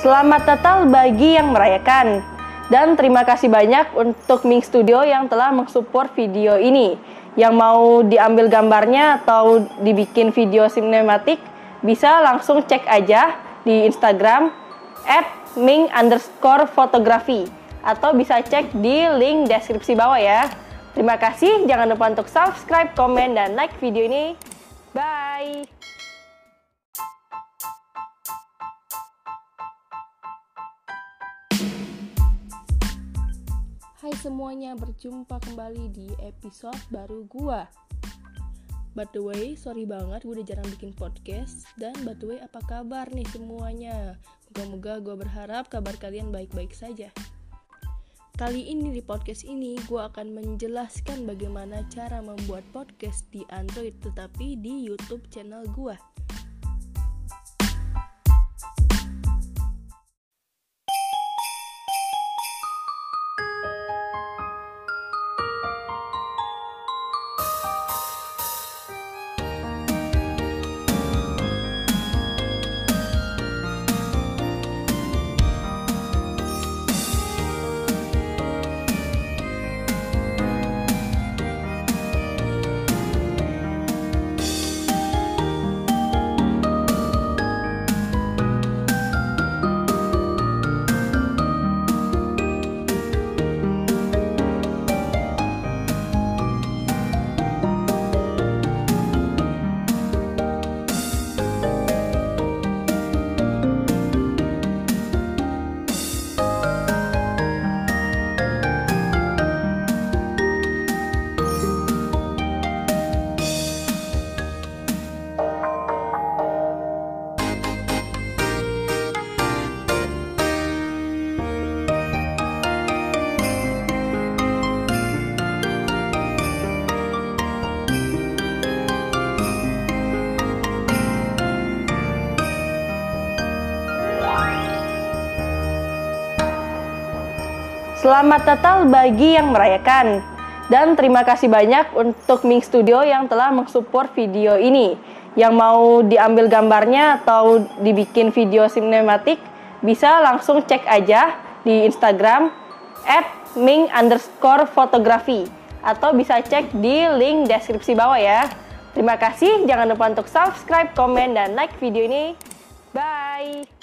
Selamat Natal bagi yang merayakan. Dan terima kasih banyak untuk Ming Studio yang telah mensupport video ini. Yang mau diambil gambarnya atau dibikin video sinematik, bisa langsung cek aja di Instagram at ming underscore fotografi atau bisa cek di link deskripsi bawah ya. Terima kasih, jangan lupa untuk subscribe, komen, dan like video ini. Bye! Hai semuanya, berjumpa kembali di episode baru gua. By the way, sorry banget gue udah jarang bikin podcast Dan by the way, apa kabar nih semuanya? Moga-moga gue berharap kabar kalian baik-baik saja Kali ini di podcast ini gue akan menjelaskan bagaimana cara membuat podcast di Android tetapi di YouTube channel gue Selamat Natal bagi yang merayakan. Dan terima kasih banyak untuk Ming Studio yang telah mensupport video ini. Yang mau diambil gambarnya atau dibikin video sinematik, bisa langsung cek aja di Instagram at ming underscore fotografi atau bisa cek di link deskripsi bawah ya. Terima kasih, jangan lupa untuk subscribe, komen, dan like video ini. Bye!